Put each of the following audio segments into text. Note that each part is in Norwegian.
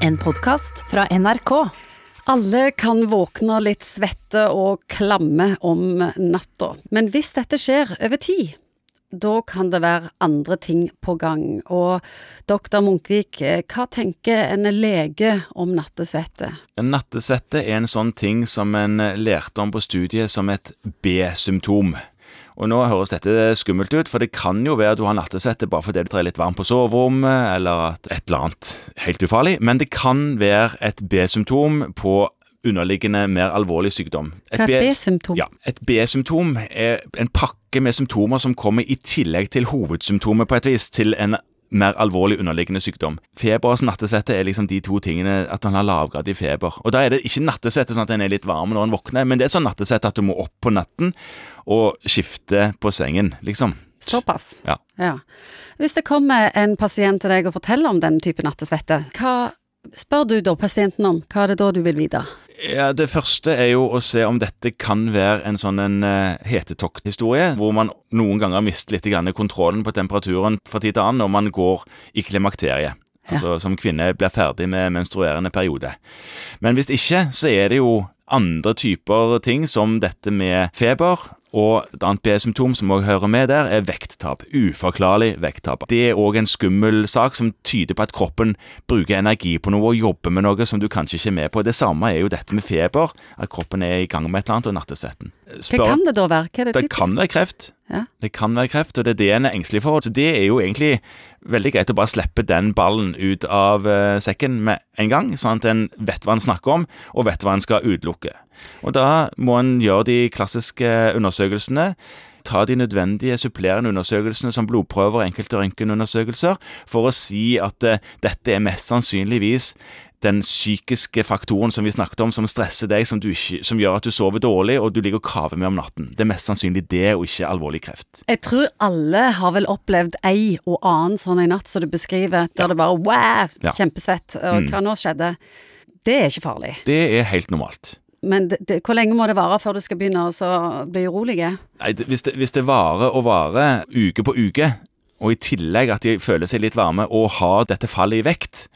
En podkast fra NRK. Alle kan våkne litt svette og klamme om natta, men hvis dette skjer over tid, da kan det være andre ting på gang. Og doktor Munkvik, hva tenker en lege om nattesvette? Nattesvette er en sånn ting som en lærte om på studiet som et B-symptom. Og Nå høres dette skummelt ut, for det kan jo være at du har nattesvette bare fordi du trer litt varm på soverommet, eller at et eller annet helt ufarlig, men det kan være et B-symptom på underliggende mer alvorlig sykdom. Et B-symptom? Ja, Et B-symptom er en pakke med symptomer som kommer i tillegg til hovedsymptomet på et vis, til en mer alvorlig underliggende sykdom. Feber og nattesvette er liksom de to tingene at han har lavgradig feber. Og Da er det ikke nattesvette sånn at en er litt varm når en våkner, men det er sånn nattesvette at du må opp på natten og skifte på sengen, liksom. Såpass? Ja. ja. Hvis det kommer en pasient til deg og forteller om den type nattesvette, hva spør du da pasienten om? Hva er det da du vil vite? Ja, Det første er jo å se om dette kan være en sånn en uh, hetetokthistorie, hvor man noen ganger mister litt kontrollen på temperaturen fra tid til annen når man går i klimakteriet. Ja. Altså som kvinne blir ferdig med menstruerende periode. Men hvis ikke, så er det jo andre typer ting som dette med feber, og et annet B-symptom som også hører med der, er vekttap. Uforklarlig vekttap. Det er òg en skummel sak som tyder på at kroppen bruker energi på noe og jobber med noe som du kanskje ikke er med på. Det samme er jo dette med feber, at kroppen er i gang med et eller annet, og nattesvetten. Hva kan det da være? Hva er det typisk? Det kan være kreft. Ja. Det kan være kreft, og det er det en er engstelig for. Så det er jo egentlig veldig greit å bare slippe den ballen ut av uh, sekken med en gang, sånn at en vet hva en snakker om, og vet hva en skal utelukke. Og da må en gjøre de klassiske undersøkelsene. Ta de nødvendige supplerende undersøkelsene som blodprøver og enkelte røntgenundersøkelser for å si at uh, dette er mest sannsynligvis den psykiske faktoren som vi snakket om, som stresser deg, som, ikke, som, gjør at du sover dårlig og du ligger og kaver med om natten. Det er mest sannsynlig det, og ikke alvorlig kreft. Jeg tror alle har vel opplevd ei og annen sånn en natt som du beskriver, der ja. det bare wow, kjempesvett, og mm. hva nå skjedde? Det er ikke farlig. Det er helt normalt. Men det, det, hvor lenge må det vare før du skal begynne å bli urolig? Nei, det, hvis, hvis det varer og varer uke på uke, og i tillegg at de føler seg litt varme og har dette fallet i vekt,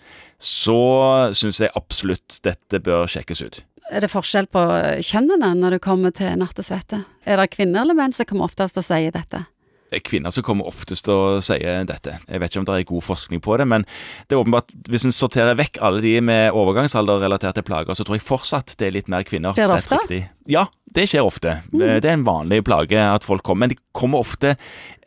så syns jeg absolutt dette bør sjekkes ut. Er det forskjell på kjønnene når det kommer til nattesvette? Er det kvinner eller menn som kommer oftest og sier dette? Det er kvinner som kommer oftest til å si dette. Jeg vet ikke om det er god forskning på det, men det er åpenbart hvis en sorterer vekk alle de med overgangsalderrelaterte plager, så tror jeg fortsatt det er litt mer kvinner. Skjer det ofte? Riktig. Ja, det skjer ofte. Mm. Det er en vanlig plage at folk kommer, men de kommer ofte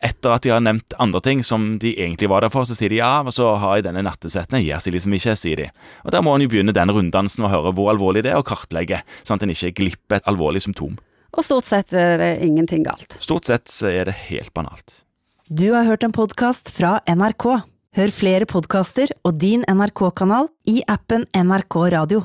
etter at de har nevnt andre ting som de egentlig var der for. Så sier de ja, og så har jeg denne nattesetten. Gir seg liksom ikke, sier de. Og Da må en jo begynne den runddansen og høre hvor alvorlig det er, og kartlegge, sånn at en ikke glipper et alvorlig symptom. Og stort sett er det ingenting galt. Stort sett så er det helt banalt. Du har hørt en podkast fra NRK. Hør flere podkaster og din NRK-kanal i appen NRK Radio.